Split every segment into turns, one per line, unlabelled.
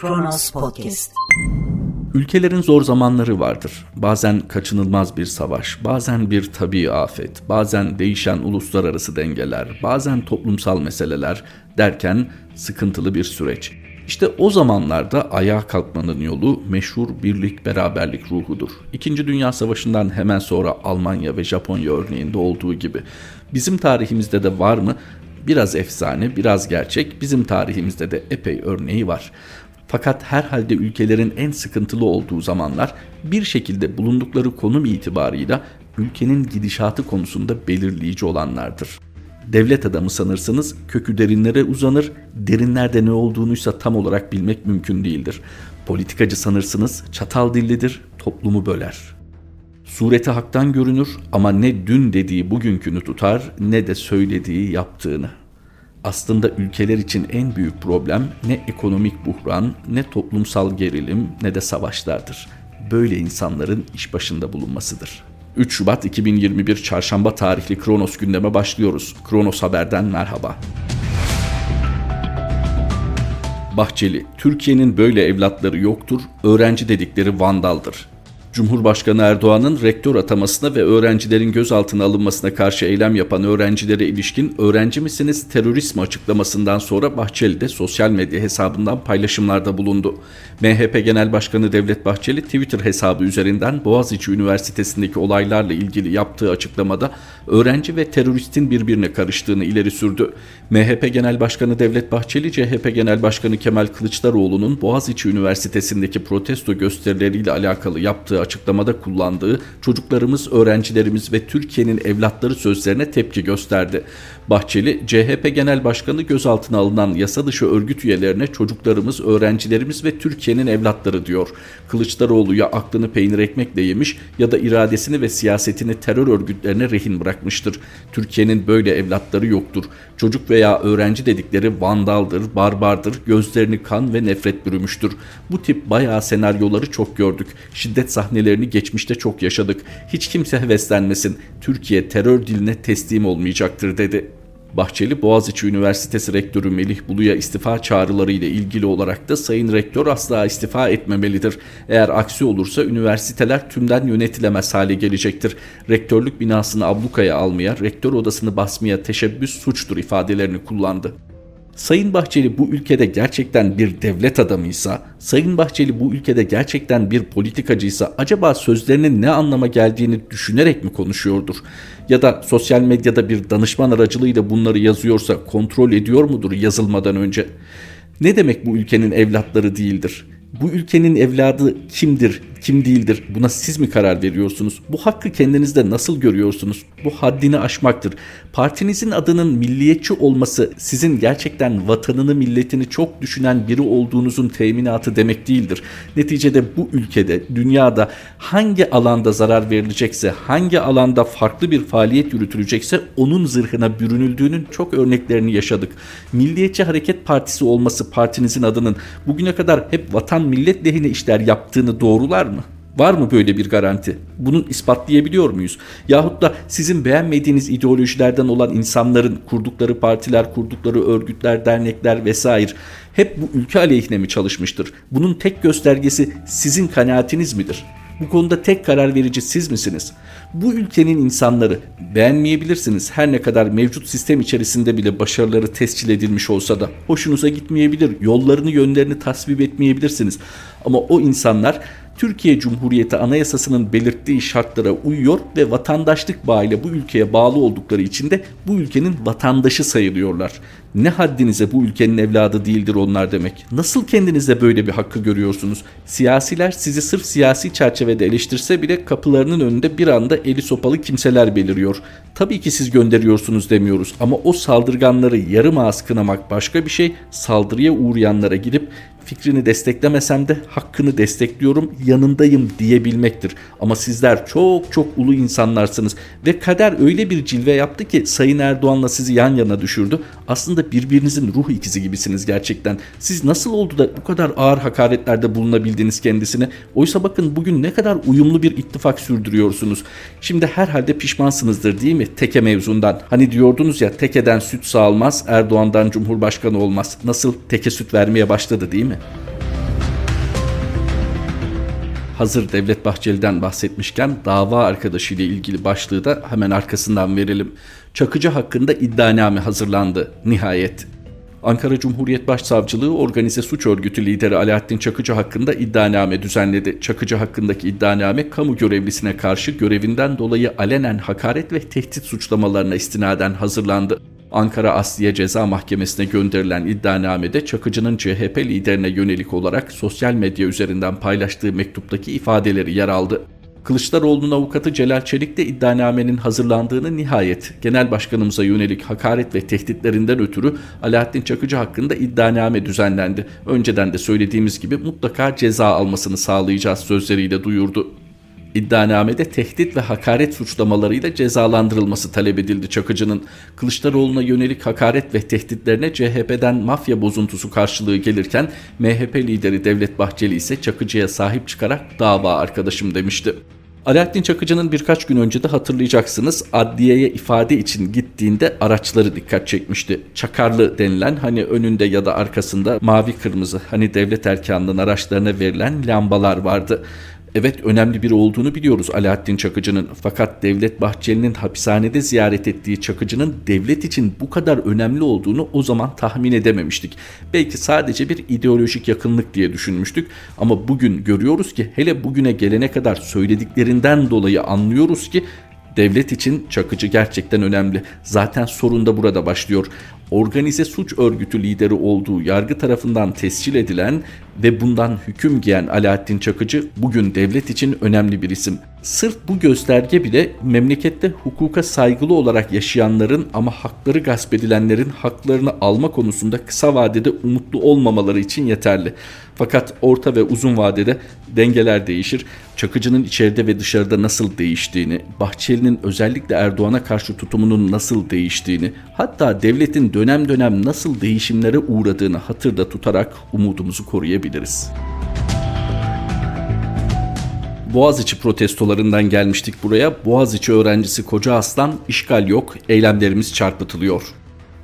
Kronos Podcast.
Ülkelerin zor zamanları vardır. Bazen kaçınılmaz bir savaş, bazen bir tabii afet, bazen değişen uluslararası dengeler, bazen toplumsal meseleler derken sıkıntılı bir süreç. İşte o zamanlarda ayağa kalkmanın yolu meşhur birlik beraberlik ruhudur. İkinci Dünya Savaşı'ndan hemen sonra Almanya ve Japonya örneğinde olduğu gibi. Bizim tarihimizde de var mı? Biraz efsane, biraz gerçek. Bizim tarihimizde de epey örneği var. Fakat herhalde ülkelerin en sıkıntılı olduğu zamanlar bir şekilde bulundukları konum itibarıyla ülkenin gidişatı konusunda belirleyici olanlardır. Devlet adamı sanırsınız kökü derinlere uzanır, derinlerde ne olduğunuysa tam olarak bilmek mümkün değildir. Politikacı sanırsınız çatal dillidir, toplumu böler. Sureti haktan görünür ama ne dün dediği bugünkünü tutar ne de söylediği yaptığını. Aslında ülkeler için en büyük problem ne ekonomik buhran, ne toplumsal gerilim, ne de savaşlardır. Böyle insanların iş başında bulunmasıdır. 3 Şubat 2021 Çarşamba tarihli Kronos gündeme başlıyoruz. Kronos Haber'den merhaba. Bahçeli, Türkiye'nin böyle evlatları yoktur, öğrenci dedikleri vandaldır. Cumhurbaşkanı Erdoğan'ın rektör atamasına ve öğrencilerin gözaltına alınmasına karşı eylem yapan öğrencilere ilişkin öğrenci misiniz terörist mi açıklamasından sonra Bahçeli de sosyal medya hesabından paylaşımlarda bulundu. MHP Genel Başkanı Devlet Bahçeli Twitter hesabı üzerinden Boğaziçi Üniversitesi'ndeki olaylarla ilgili yaptığı açıklamada öğrenci ve teröristin birbirine karıştığını ileri sürdü. MHP Genel Başkanı Devlet Bahçeli, CHP Genel Başkanı Kemal Kılıçdaroğlu'nun Boğaziçi Üniversitesi'ndeki protesto gösterileriyle alakalı yaptığı açıklamada kullandığı çocuklarımız, öğrencilerimiz ve Türkiye'nin evlatları sözlerine tepki gösterdi. Bahçeli, CHP Genel Başkanı gözaltına alınan yasa dışı örgüt üyelerine çocuklarımız, öğrencilerimiz ve Türkiye'nin evlatları diyor. Kılıçdaroğlu ya aklını peynir ekmekle yemiş ya da iradesini ve siyasetini terör örgütlerine rehin bırakmıştır. Türkiye'nin böyle evlatları yoktur. Çocuk veya öğrenci dedikleri vandaldır, barbardır, gözlerini kan ve nefret bürümüştür. Bu tip bayağı senaryoları çok gördük. Şiddet sahnelerini geçmişte çok yaşadık. Hiç kimse heveslenmesin. Türkiye terör diline teslim olmayacaktır dedi. Bahçeli Boğaziçi Üniversitesi Rektörü Melih Bulu'ya istifa çağrıları ile ilgili olarak da Sayın Rektör asla istifa etmemelidir. Eğer aksi olursa üniversiteler tümden yönetilemez hale gelecektir. Rektörlük binasını ablukaya almaya, rektör odasını basmaya teşebbüs suçtur ifadelerini kullandı. Sayın Bahçeli bu ülkede gerçekten bir devlet adamıysa, Sayın Bahçeli bu ülkede gerçekten bir politikacıysa acaba sözlerinin ne anlama geldiğini düşünerek mi konuşuyordur? Ya da sosyal medyada bir danışman aracılığıyla bunları yazıyorsa kontrol ediyor mudur yazılmadan önce? Ne demek bu ülkenin evlatları değildir? Bu ülkenin evladı kimdir, kim değildir? Buna siz mi karar veriyorsunuz? Bu hakkı kendinizde nasıl görüyorsunuz? Bu haddini aşmaktır. Partinizin adının milliyetçi olması sizin gerçekten vatanını, milletini çok düşünen biri olduğunuzun teminatı demek değildir. Neticede bu ülkede, dünyada hangi alanda zarar verilecekse, hangi alanda farklı bir faaliyet yürütülecekse onun zırhına bürünüldüğünün çok örneklerini yaşadık. Milliyetçi Hareket Partisi olması partinizin adının bugüne kadar hep vatan millet lehine işler yaptığını doğrular? Var mı böyle bir garanti? Bunu ispatlayabiliyor muyuz? Yahut da sizin beğenmediğiniz ideolojilerden olan insanların kurdukları partiler, kurdukları örgütler, dernekler vesaire hep bu ülke aleyhine mi çalışmıştır? Bunun tek göstergesi sizin kanaatiniz midir? Bu konuda tek karar verici siz misiniz? Bu ülkenin insanları beğenmeyebilirsiniz. Her ne kadar mevcut sistem içerisinde bile başarıları tescil edilmiş olsa da hoşunuza gitmeyebilir. Yollarını yönlerini tasvip etmeyebilirsiniz. Ama o insanlar Türkiye Cumhuriyeti Anayasası'nın belirttiği şartlara uyuyor ve vatandaşlık bağıyla bu ülkeye bağlı oldukları için de bu ülkenin vatandaşı sayılıyorlar. Ne haddinize bu ülkenin evladı değildir onlar demek. Nasıl kendinize böyle bir hakkı görüyorsunuz? Siyasiler sizi sırf siyasi çerçevede eleştirse bile kapılarının önünde bir anda eli sopalı kimseler beliriyor. Tabii ki siz gönderiyorsunuz demiyoruz ama o saldırganları yarım ağız kınamak başka bir şey. Saldırıya uğrayanlara gidip fikrini desteklemesem de hakkını destekliyorum, yanındayım diyebilmektir. Ama sizler çok çok ulu insanlarsınız ve kader öyle bir cilve yaptı ki Sayın Erdoğan'la sizi yan yana düşürdü. Aslında birbirinizin ruh ikizi gibisiniz gerçekten. Siz nasıl oldu da bu kadar ağır hakaretlerde bulunabildiniz kendisine? Oysa bakın bugün ne kadar uyumlu bir ittifak sürdürüyorsunuz. Şimdi herhalde pişmansınızdır değil mi teke mevzundan? Hani diyordunuz ya tekeden süt sağılmaz, Erdoğan'dan Cumhurbaşkanı olmaz. Nasıl teke süt vermeye başladı değil mi? hazır Devlet Bahçeli'den bahsetmişken dava arkadaşıyla ilgili başlığı da hemen arkasından verelim. Çakıcı hakkında iddianame hazırlandı nihayet. Ankara Cumhuriyet Başsavcılığı organize suç örgütü lideri Alaaddin Çakıcı hakkında iddianame düzenledi. Çakıcı hakkındaki iddianame kamu görevlisine karşı görevinden dolayı alenen hakaret ve tehdit suçlamalarına istinaden hazırlandı. Ankara Asliye Ceza Mahkemesi'ne gönderilen iddianamede Çakıcı'nın CHP liderine yönelik olarak sosyal medya üzerinden paylaştığı mektuptaki ifadeleri yer aldı. Kılıçdaroğlu'nun avukatı Celal Çelik de iddianamenin hazırlandığını nihayet genel başkanımıza yönelik hakaret ve tehditlerinden ötürü Alaaddin Çakıcı hakkında iddianame düzenlendi. Önceden de söylediğimiz gibi mutlaka ceza almasını sağlayacağız sözleriyle duyurdu. İddianamede tehdit ve hakaret suçlamalarıyla cezalandırılması talep edildi Çakıcı'nın. Kılıçdaroğlu'na yönelik hakaret ve tehditlerine CHP'den mafya bozuntusu karşılığı gelirken MHP lideri Devlet Bahçeli ise Çakıcı'ya sahip çıkarak dava arkadaşım demişti. Alaaddin Çakıcı'nın birkaç gün önce de hatırlayacaksınız adliyeye ifade için gittiğinde araçları dikkat çekmişti. Çakarlı denilen hani önünde ya da arkasında mavi kırmızı hani devlet erkanının araçlarına verilen lambalar vardı. Evet önemli biri olduğunu biliyoruz Alaaddin Çakıcı'nın fakat Devlet Bahçeli'nin hapishanede ziyaret ettiği Çakıcı'nın devlet için bu kadar önemli olduğunu o zaman tahmin edememiştik. Belki sadece bir ideolojik yakınlık diye düşünmüştük ama bugün görüyoruz ki hele bugüne gelene kadar söylediklerinden dolayı anlıyoruz ki Devlet için Çakıcı gerçekten önemli. Zaten sorun da burada başlıyor organize suç örgütü lideri olduğu yargı tarafından tescil edilen ve bundan hüküm giyen Alaaddin Çakıcı bugün devlet için önemli bir isim. Sırf bu gösterge bile memlekette hukuka saygılı olarak yaşayanların ama hakları gasp edilenlerin haklarını alma konusunda kısa vadede umutlu olmamaları için yeterli. Fakat orta ve uzun vadede dengeler değişir. Çakıcı'nın içeride ve dışarıda nasıl değiştiğini, Bahçeli'nin özellikle Erdoğan'a karşı tutumunun nasıl değiştiğini, hatta devletin dönem dönem nasıl değişimlere uğradığını hatırda tutarak umudumuzu koruyabiliriz. Boğaziçi protestolarından gelmiştik buraya. Boğaziçi öğrencisi Koca Aslan işgal yok, eylemlerimiz çarpıtılıyor.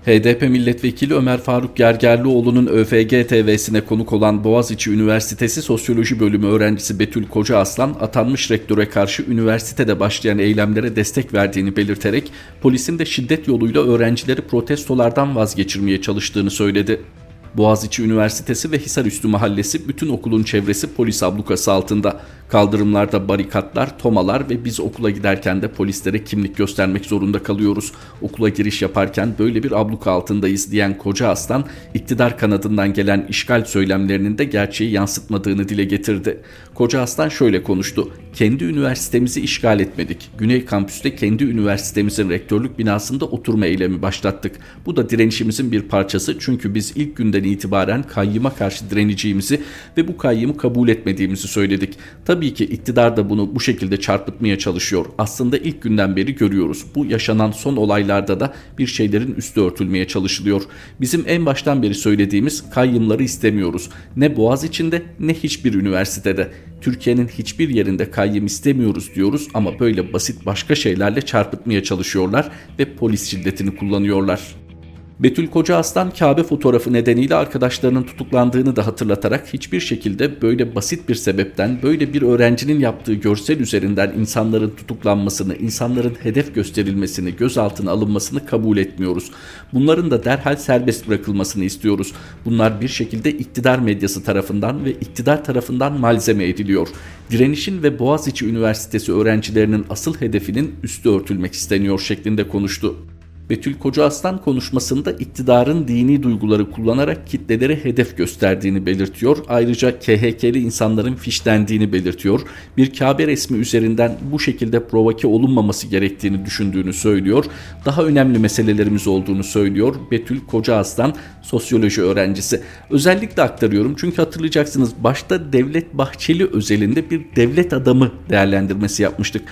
HDP milletvekili Ömer Faruk Gergerlioğlu'nun ÖFG TV'sine konuk olan Boğaziçi Üniversitesi Sosyoloji Bölümü öğrencisi Betül Koca Aslan atanmış rektöre karşı üniversitede başlayan eylemlere destek verdiğini belirterek polisin de şiddet yoluyla öğrencileri protestolardan vazgeçirmeye çalıştığını söyledi. Boğaziçi Üniversitesi ve Hisarüstü Mahallesi bütün okulun çevresi polis ablukası altında. Kaldırımlarda barikatlar, tomalar ve biz okula giderken de polislere kimlik göstermek zorunda kalıyoruz. Okula giriş yaparken böyle bir abluka altındayız diyen Koca Aslan, iktidar kanadından gelen işgal söylemlerinin de gerçeği yansıtmadığını dile getirdi. Koca Aslan şöyle konuştu. Kendi üniversitemizi işgal etmedik. Güney kampüste kendi üniversitemizin rektörlük binasında oturma eylemi başlattık. Bu da direnişimizin bir parçası çünkü biz ilk günden itibaren kayyıma karşı direneceğimizi ve bu kayyımı kabul etmediğimizi söyledik. Tabii ki iktidar da bunu bu şekilde çarpıtmaya çalışıyor. Aslında ilk günden beri görüyoruz. Bu yaşanan son olaylarda da bir şeylerin üstü örtülmeye çalışılıyor. Bizim en baştan beri söylediğimiz kayyımları istemiyoruz. Ne Boğaz içinde ne hiçbir üniversitede. Türkiye'nin hiçbir yerinde kayyım istemiyoruz diyoruz ama böyle basit başka şeylerle çarpıtmaya çalışıyorlar ve polis şiddetini kullanıyorlar. Betül Koca Aslan Kabe fotoğrafı nedeniyle arkadaşlarının tutuklandığını da hatırlatarak hiçbir şekilde böyle basit bir sebepten böyle bir öğrencinin yaptığı görsel üzerinden insanların tutuklanmasını, insanların hedef gösterilmesini, gözaltına alınmasını kabul etmiyoruz. Bunların da derhal serbest bırakılmasını istiyoruz. Bunlar bir şekilde iktidar medyası tarafından ve iktidar tarafından malzeme ediliyor. Direnişin ve Boğaziçi Üniversitesi öğrencilerinin asıl hedefinin üstü örtülmek isteniyor şeklinde konuştu. Betül Koca Aslan konuşmasında iktidarın dini duyguları kullanarak kitleleri hedef gösterdiğini belirtiyor. Ayrıca KHK'li insanların fişlendiğini belirtiyor. Bir Kabe resmi üzerinden bu şekilde provoke olunmaması gerektiğini düşündüğünü söylüyor. Daha önemli meselelerimiz olduğunu söylüyor. Betül Koca Aslan sosyoloji öğrencisi. Özellikle aktarıyorum çünkü hatırlayacaksınız başta Devlet Bahçeli özelinde bir devlet adamı değerlendirmesi yapmıştık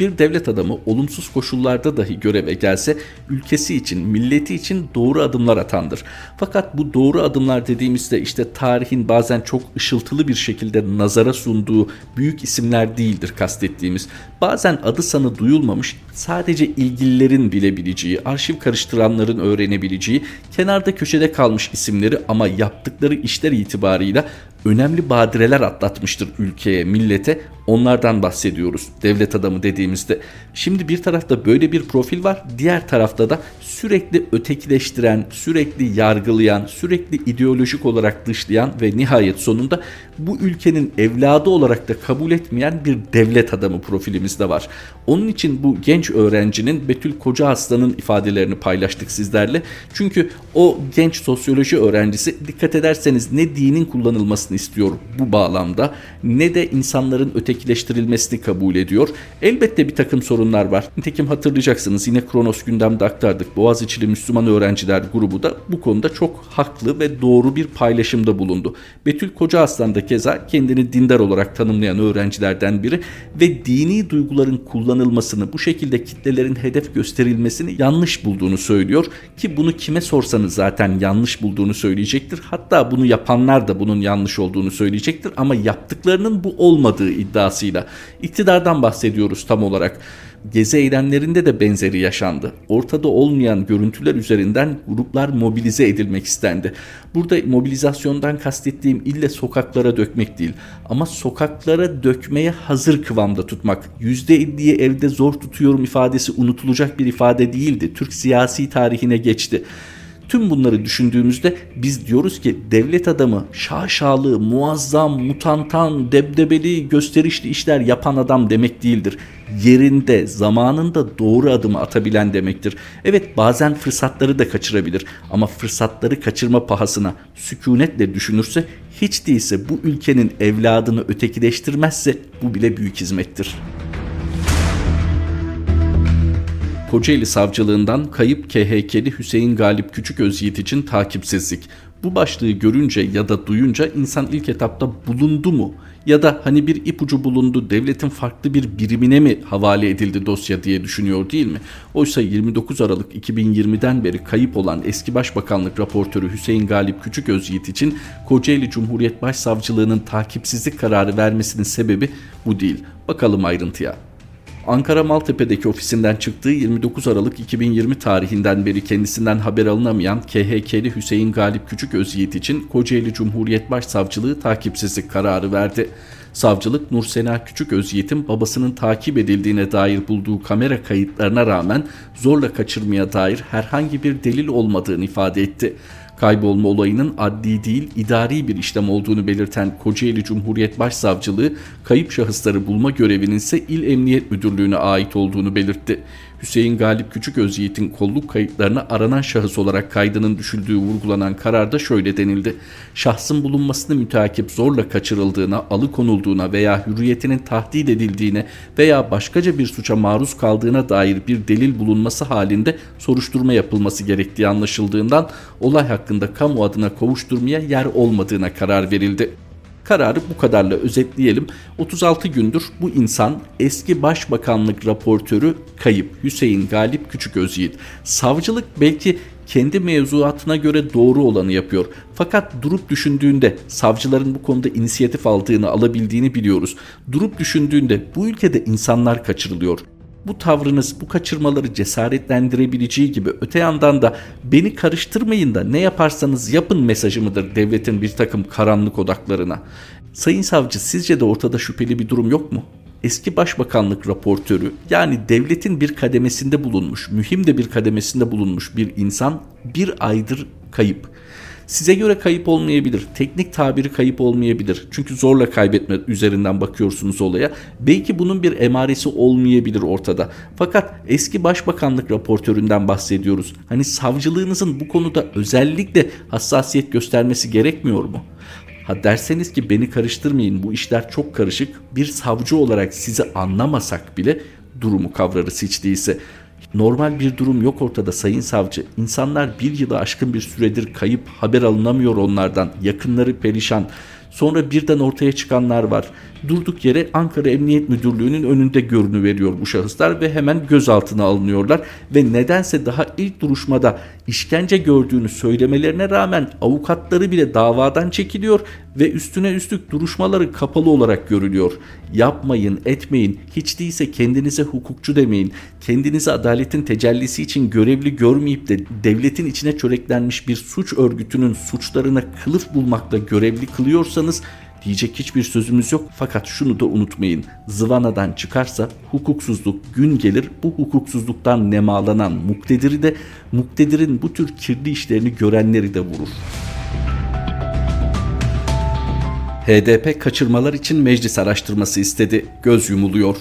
bir devlet adamı olumsuz koşullarda dahi göreve gelse ülkesi için, milleti için doğru adımlar atandır. Fakat bu doğru adımlar dediğimizde işte tarihin bazen çok ışıltılı bir şekilde nazara sunduğu büyük isimler değildir kastettiğimiz. Bazen adı sanı duyulmamış, sadece ilgililerin bilebileceği, arşiv karıştıranların öğrenebileceği, kenarda köşede kalmış isimleri ama yaptıkları işler itibarıyla önemli badireler atlatmıştır ülkeye, millete. Onlardan bahsediyoruz devlet adamı dediğimizde. Şimdi bir tarafta böyle bir profil var, diğer tarafta da sürekli ötekileştiren, sürekli yargılayan, sürekli ideolojik olarak dışlayan ve nihayet sonunda bu ülkenin evladı olarak da kabul etmeyen bir devlet adamı profilimizde var. Onun için bu genç öğrencinin Betül Koca Aslan'ın ifadelerini paylaştık sizlerle. Çünkü o genç sosyoloji öğrencisi dikkat ederseniz ne dinin kullanılmasını istiyor bu bağlamda ne de insanların ötekileştirilmesini kabul ediyor. Elbette bir takım sorunlar var. Nitekim hatırlayacaksınız yine Kronos gündemde aktardık. Boğaziçi'li Müslüman Öğrenciler grubu da bu konuda çok haklı ve doğru bir paylaşımda bulundu. Betül Koca Aslan da keza kendini dindar olarak tanımlayan öğrencilerden biri ve dini duyguların kullanılmasını bu şekilde kitlelerin hedef gösterilmesini yanlış bulduğunu söylüyor ki bunu kime sorsanız zaten yanlış bulduğunu söyleyecektir. Hatta bunu yapanlar da bunun yanlış olduğunu söyleyecektir ama yaptıklarının bu olmadığı iddiasıyla iktidardan bahsediyoruz tam olarak. Gezi eylemlerinde de benzeri yaşandı. Ortada olmayan görüntüler üzerinden gruplar mobilize edilmek istendi. Burada mobilizasyondan kastettiğim ille sokaklara dökmek değil ama sokaklara dökmeye hazır kıvamda tutmak. %50'yi evde zor tutuyorum ifadesi unutulacak bir ifade değildi. Türk siyasi tarihine geçti. Tüm bunları düşündüğümüzde biz diyoruz ki devlet adamı şaşalı, muazzam, mutantan, debdebeli, gösterişli işler yapan adam demek değildir. Yerinde, zamanında doğru adımı atabilen demektir. Evet bazen fırsatları da kaçırabilir ama fırsatları kaçırma pahasına sükunetle düşünürse hiç değilse bu ülkenin evladını ötekileştirmezse bu bile büyük hizmettir. Kocaeli Savcılığından kayıp KHK'li Hüseyin Galip Küçük Özyiğit için takipsizlik. Bu başlığı görünce ya da duyunca insan ilk etapta bulundu mu ya da hani bir ipucu bulundu devletin farklı bir birimine mi havale edildi dosya diye düşünüyor değil mi? Oysa 29 Aralık 2020'den beri kayıp olan eski Başbakanlık raportörü Hüseyin Galip Küçük Özyiğit için Kocaeli Cumhuriyet Başsavcılığının takipsizlik kararı vermesinin sebebi bu değil. Bakalım ayrıntıya. Ankara Maltepe'deki ofisinden çıktığı 29 Aralık 2020 tarihinden beri kendisinden haber alınamayan KHK'li Hüseyin Galip Küçük Özyiğit için Kocaeli Cumhuriyet Başsavcılığı takipsizlik kararı verdi. Savcılık Nursena Küçük Özyiğit'in babasının takip edildiğine dair bulduğu kamera kayıtlarına rağmen zorla kaçırmaya dair herhangi bir delil olmadığını ifade etti. Kaybolma olayının adli değil idari bir işlem olduğunu belirten Kocaeli Cumhuriyet Başsavcılığı kayıp şahısları bulma görevinin ise İl Emniyet Müdürlüğü'ne ait olduğunu belirtti. Hüseyin Galip Küçük Özyiğit'in kolluk kayıtlarına aranan şahıs olarak kaydının düşüldüğü vurgulanan kararda şöyle denildi. Şahsın bulunmasını müteakip zorla kaçırıldığına, alıkonulduğuna veya hürriyetinin tahdit edildiğine veya başkaca bir suça maruz kaldığına dair bir delil bulunması halinde soruşturma yapılması gerektiği anlaşıldığından olay hakkında kamu adına kovuşturmaya yer olmadığına karar verildi. Kararı bu kadarla özetleyelim. 36 gündür bu insan eski başbakanlık raportörü kayıp Hüseyin Galip Küçük Özyiğit. Savcılık belki kendi mevzuatına göre doğru olanı yapıyor. Fakat durup düşündüğünde savcıların bu konuda inisiyatif aldığını alabildiğini biliyoruz. Durup düşündüğünde bu ülkede insanlar kaçırılıyor bu tavrınız bu kaçırmaları cesaretlendirebileceği gibi öte yandan da beni karıştırmayın da ne yaparsanız yapın mesajı mıdır devletin bir takım karanlık odaklarına? Sayın savcı sizce de ortada şüpheli bir durum yok mu? Eski başbakanlık raportörü yani devletin bir kademesinde bulunmuş, mühim de bir kademesinde bulunmuş bir insan bir aydır kayıp. Size göre kayıp olmayabilir. Teknik tabiri kayıp olmayabilir. Çünkü zorla kaybetme üzerinden bakıyorsunuz olaya. Belki bunun bir emaresi olmayabilir ortada. Fakat eski başbakanlık raportöründen bahsediyoruz. Hani savcılığınızın bu konuda özellikle hassasiyet göstermesi gerekmiyor mu? Ha derseniz ki beni karıştırmayın bu işler çok karışık. Bir savcı olarak sizi anlamasak bile durumu kavrarız hiç değilse. Normal bir durum yok ortada sayın savcı. İnsanlar bir yılı aşkın bir süredir kayıp haber alınamıyor onlardan. Yakınları perişan. Sonra birden ortaya çıkanlar var. Durduk yere Ankara Emniyet Müdürlüğü'nün önünde görünü veriyor bu şahıslar ve hemen gözaltına alınıyorlar ve nedense daha ilk duruşmada işkence gördüğünü söylemelerine rağmen avukatları bile davadan çekiliyor ve üstüne üstlük duruşmaları kapalı olarak görülüyor. Yapmayın, etmeyin, hiç değilse kendinize hukukçu demeyin. Kendinizi adaletin tecellisi için görevli görmeyip de devletin içine çöreklenmiş bir suç örgütünün suçlarına kılıf bulmakla görevli kılıyorsanız diyorsanız diyecek hiçbir sözümüz yok. Fakat şunu da unutmayın. Zıvanadan çıkarsa hukuksuzluk gün gelir. Bu hukuksuzluktan nemalanan muktediri de muktedirin bu tür kirli işlerini görenleri de vurur. HDP kaçırmalar için meclis araştırması istedi. Göz yumuluyor.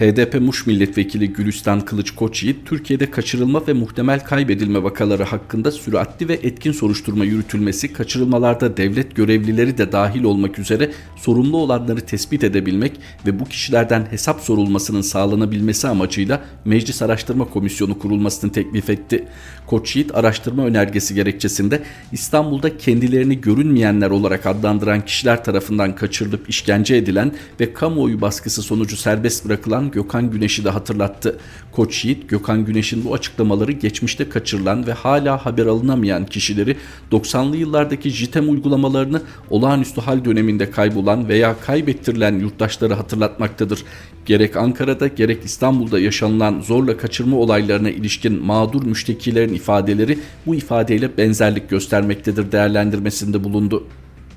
HDP Muş Milletvekili Gülistan Kılıç Koçyiğit, Türkiye'de kaçırılma ve muhtemel kaybedilme vakaları hakkında süratli ve etkin soruşturma yürütülmesi, kaçırılmalarda devlet görevlileri de dahil olmak üzere sorumlu olanları tespit edebilmek ve bu kişilerden hesap sorulmasının sağlanabilmesi amacıyla Meclis Araştırma Komisyonu kurulmasını teklif etti. Koçyiğit araştırma önergesi gerekçesinde İstanbul'da kendilerini görünmeyenler olarak adlandıran kişiler tarafından kaçırılıp işkence edilen ve kamuoyu baskısı sonucu serbest bırakılan Gökhan Güneş'i de hatırlattı. Koç Yiğit, Gökhan Güneş'in bu açıklamaları geçmişte kaçırılan ve hala haber alınamayan kişileri 90'lı yıllardaki JITEM uygulamalarını olağanüstü hal döneminde kaybolan veya kaybettirilen yurttaşları hatırlatmaktadır. Gerek Ankara'da gerek İstanbul'da yaşanılan zorla kaçırma olaylarına ilişkin mağdur müştekilerin ifadeleri bu ifadeyle benzerlik göstermektedir değerlendirmesinde bulundu.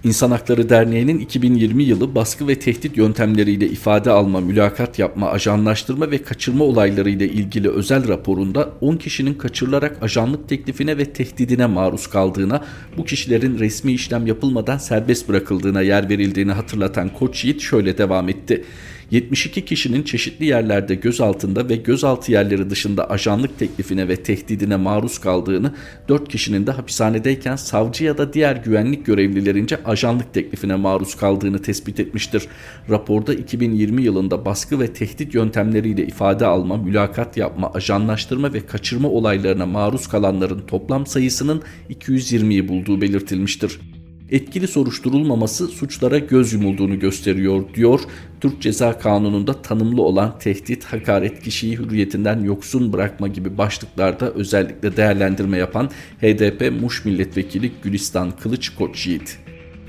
İnsan Hakları Derneği'nin 2020 yılı baskı ve tehdit yöntemleriyle ifade alma, mülakat yapma, ajanlaştırma ve kaçırma olayları ile ilgili özel raporunda 10 kişinin kaçırılarak ajanlık teklifine ve tehdidine maruz kaldığına, bu kişilerin resmi işlem yapılmadan serbest bırakıldığına yer verildiğini hatırlatan Koç Yiğit şöyle devam etti. 72 kişinin çeşitli yerlerde gözaltında ve gözaltı yerleri dışında ajanlık teklifine ve tehdidine maruz kaldığını, 4 kişinin de hapishanedeyken savcı ya da diğer güvenlik görevlilerince ajanlık teklifine maruz kaldığını tespit etmiştir. Raporda 2020 yılında baskı ve tehdit yöntemleriyle ifade alma, mülakat yapma, ajanlaştırma ve kaçırma olaylarına maruz kalanların toplam sayısının 220'yi bulduğu belirtilmiştir etkili soruşturulmaması suçlara göz yumulduğunu gösteriyor diyor. Türk Ceza Kanunu'nda tanımlı olan tehdit, hakaret, kişiyi hürriyetinden yoksun bırakma gibi başlıklarda özellikle değerlendirme yapan HDP Muş Milletvekili Gülistan Kılıç Koç Yiğit.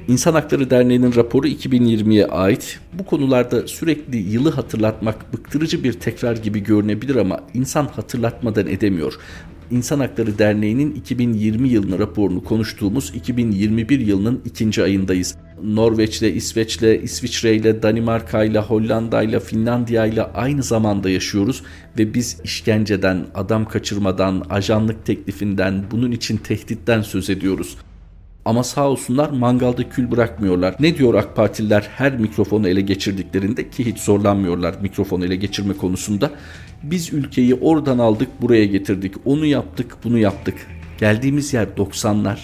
İnsan Hakları Derneği'nin raporu 2020'ye ait. Bu konularda sürekli yılı hatırlatmak bıktırıcı bir tekrar gibi görünebilir ama insan hatırlatmadan edemiyor. İnsan Hakları Derneği'nin 2020 yılını raporunu konuştuğumuz 2021 yılının ikinci ayındayız. Norveç'le, İsveç'le, İsviçre'yle, Danimarka'yla, Hollanda'yla, Finlandiya'yla aynı zamanda yaşıyoruz ve biz işkenceden, adam kaçırmadan, ajanlık teklifinden, bunun için tehditten söz ediyoruz. Ama sağ olsunlar mangalda kül bırakmıyorlar. Ne diyor AK Partililer her mikrofonu ele geçirdiklerinde ki hiç zorlanmıyorlar mikrofonu ele geçirme konusunda. Biz ülkeyi oradan aldık buraya getirdik. Onu yaptık bunu yaptık. Geldiğimiz yer 90'lar.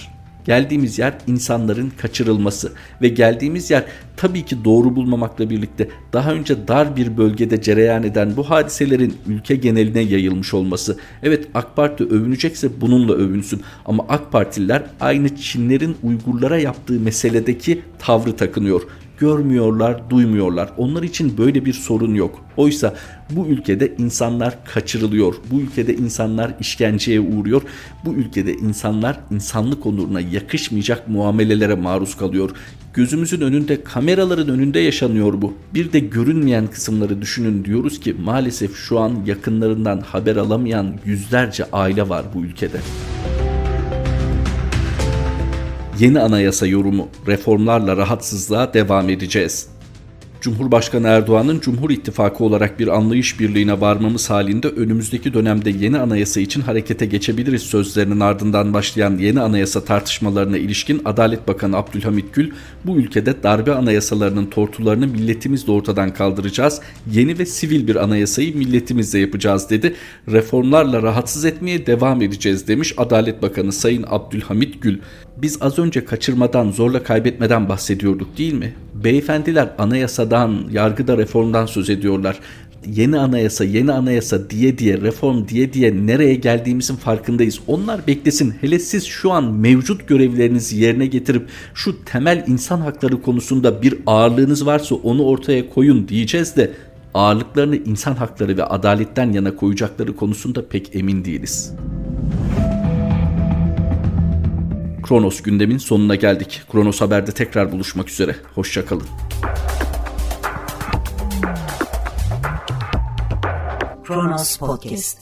Geldiğimiz yer insanların kaçırılması ve geldiğimiz yer tabii ki doğru bulmamakla birlikte daha önce dar bir bölgede cereyan eden bu hadiselerin ülke geneline yayılmış olması. Evet AK Parti övünecekse bununla övünsün ama AK Partililer aynı Çinlerin Uygurlara yaptığı meseledeki tavrı takınıyor görmüyorlar, duymuyorlar. Onlar için böyle bir sorun yok. Oysa bu ülkede insanlar kaçırılıyor. Bu ülkede insanlar işkenceye uğruyor. Bu ülkede insanlar insanlık onuruna yakışmayacak muamelelere maruz kalıyor. Gözümüzün önünde, kameraların önünde yaşanıyor bu. Bir de görünmeyen kısımları düşünün diyoruz ki maalesef şu an yakınlarından haber alamayan yüzlerce aile var bu ülkede. Yeni anayasa yorumu reformlarla rahatsızlığa devam edeceğiz. Cumhurbaşkanı Erdoğan'ın Cumhur İttifakı olarak bir anlayış birliğine varmamız halinde önümüzdeki dönemde yeni anayasa için harekete geçebiliriz sözlerinin ardından başlayan yeni anayasa tartışmalarına ilişkin Adalet Bakanı Abdülhamit Gül bu ülkede darbe anayasalarının tortularını milletimizle ortadan kaldıracağız. Yeni ve sivil bir anayasayı milletimizle yapacağız dedi. Reformlarla rahatsız etmeye devam edeceğiz demiş Adalet Bakanı Sayın Abdülhamit Gül. Biz az önce kaçırmadan, zorla kaybetmeden bahsediyorduk değil mi? Beyefendiler anayasadan, yargıda reformdan söz ediyorlar. Yeni anayasa, yeni anayasa diye diye, reform diye diye nereye geldiğimizin farkındayız. Onlar beklesin. Hele siz şu an mevcut görevlerinizi yerine getirip şu temel insan hakları konusunda bir ağırlığınız varsa onu ortaya koyun diyeceğiz de ağırlıklarını insan hakları ve adaletten yana koyacakları konusunda pek emin değiliz. Kronos gündemin sonuna geldik. Kronos Haber'de tekrar buluşmak üzere. Hoşçakalın. Kronos Podcast